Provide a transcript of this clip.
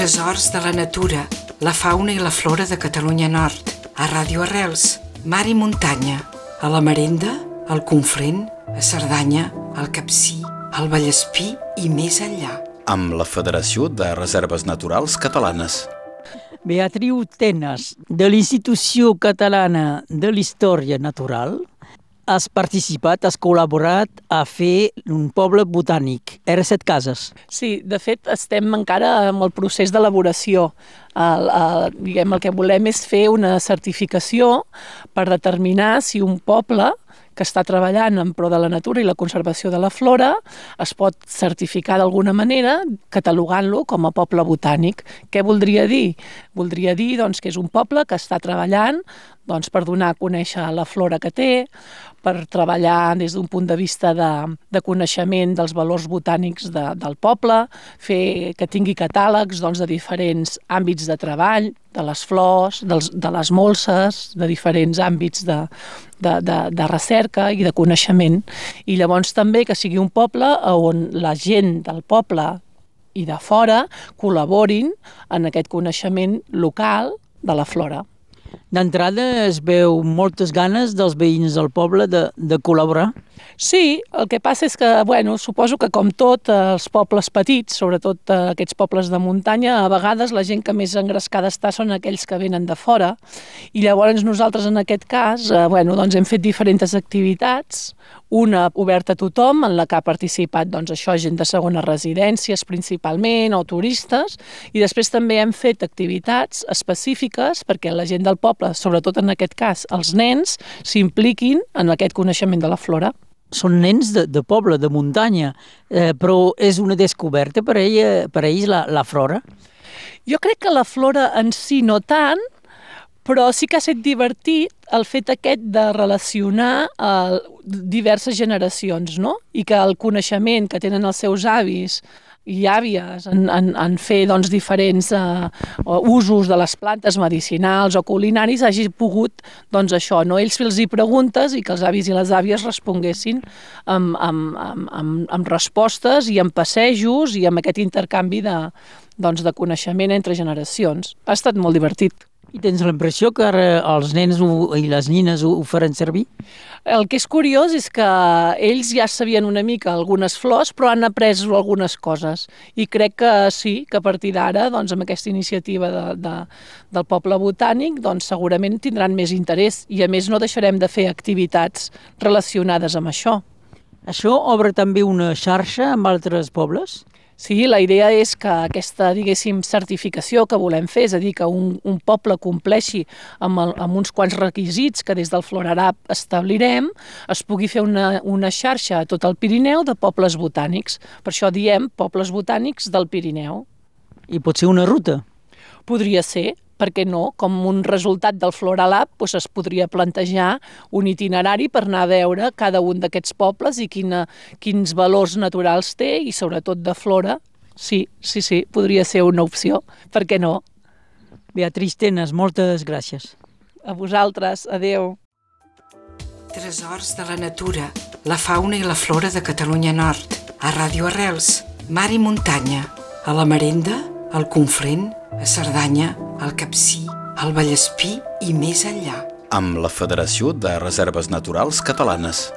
Tresors de la natura, la fauna i la flora de Catalunya Nord. A Ràdio Arrels, mar i muntanya. A la Marenda, al Conflent, a Cerdanya, al Capcí, al Vallespí i més enllà. Amb la Federació de Reserves Naturals Catalanes. Beatriu Tenes, de l'Institució Catalana de l'Història Natural, has participat, has col·laborat a fer un poble botànic, R7 Cases. Sí, de fet estem encara amb el procés d'elaboració. El, el, diguem, el que volem és fer una certificació per determinar si un poble que està treballant en pro de la natura i la conservació de la flora es pot certificar d'alguna manera catalogant-lo com a poble botànic. Què voldria dir? Voldria dir doncs, que és un poble que està treballant doncs, per donar a conèixer la flora que té, per treballar des d'un punt de vista de, de coneixement dels valors botànics de, del poble, fer que tingui catàlegs doncs, de diferents àmbits de treball, de les flors, dels, de les molses, de diferents àmbits de, de, de, de recerca i de coneixement. I llavors també que sigui un poble on la gent del poble i de fora col·laborin en aquest coneixement local de la flora. D'entrada es veu moltes ganes dels veïns del poble de, de col·laborar. Sí, el que passa és que, bueno, suposo que com tot, els pobles petits, sobretot aquests pobles de muntanya, a vegades la gent que més engrescada està són aquells que venen de fora, i llavors nosaltres en aquest cas, eh, bueno, doncs hem fet diferents activitats, una oberta a tothom, en la que ha participat, doncs això, gent de segones residències principalment, o turistes, i després també hem fet activitats específiques perquè la gent del poble, sobretot en aquest cas, els nens, s'impliquin en aquest coneixement de la flora són nens de, de poble, de muntanya, eh, però és una descoberta per, ella, per ells la, la flora? Jo crec que la flora en si no tant, però sí que ha estat divertit el fet aquest de relacionar eh, diverses generacions, no? I que el coneixement que tenen els seus avis i àvies en, en, en fer doncs, diferents uh, usos de les plantes medicinals o culinaris hagi pogut doncs, això, no? ells els hi preguntes i que els avis i les àvies responguessin amb, amb, amb, amb, amb respostes i amb passejos i amb aquest intercanvi de, doncs, de coneixement entre generacions. Ha estat molt divertit. I tens la impressió que ara els nens ho, i les nines ho, ho faran servir? El que és curiós és que ells ja sabien una mica algunes flors, però han après algunes coses. I crec que sí, que a partir d'ara, doncs, amb aquesta iniciativa de, de, del poble botànic, doncs, segurament tindran més interès i, a més, no deixarem de fer activitats relacionades amb això. Això obre també una xarxa amb altres pobles? Sí, la idea és que aquesta, diguéssim, certificació que volem fer, és a dir, que un, un poble compleixi amb, el, amb uns quants requisits que des del Florarab establirem, es pugui fer una, una xarxa a tot el Pirineu de pobles botànics. Per això diem pobles botànics del Pirineu. I pot ser una ruta? Podria ser, per què no? Com un resultat del Floralab doncs es podria plantejar un itinerari per anar a veure cada un d'aquests pobles i quina, quins valors naturals té i sobretot de flora. Sí, sí, sí, podria ser una opció. Per què no? Beatriz Tenes, moltes gràcies. A vosaltres, adeu. Tresors de la natura, la fauna i la flora de Catalunya Nord. A Ràdio Arrels, mar i muntanya. A la Marenda, al Conflent, a Cerdanya, al Capcí, al Vallespí i més enllà. Amb la Federació de Reserves Naturals Catalanes.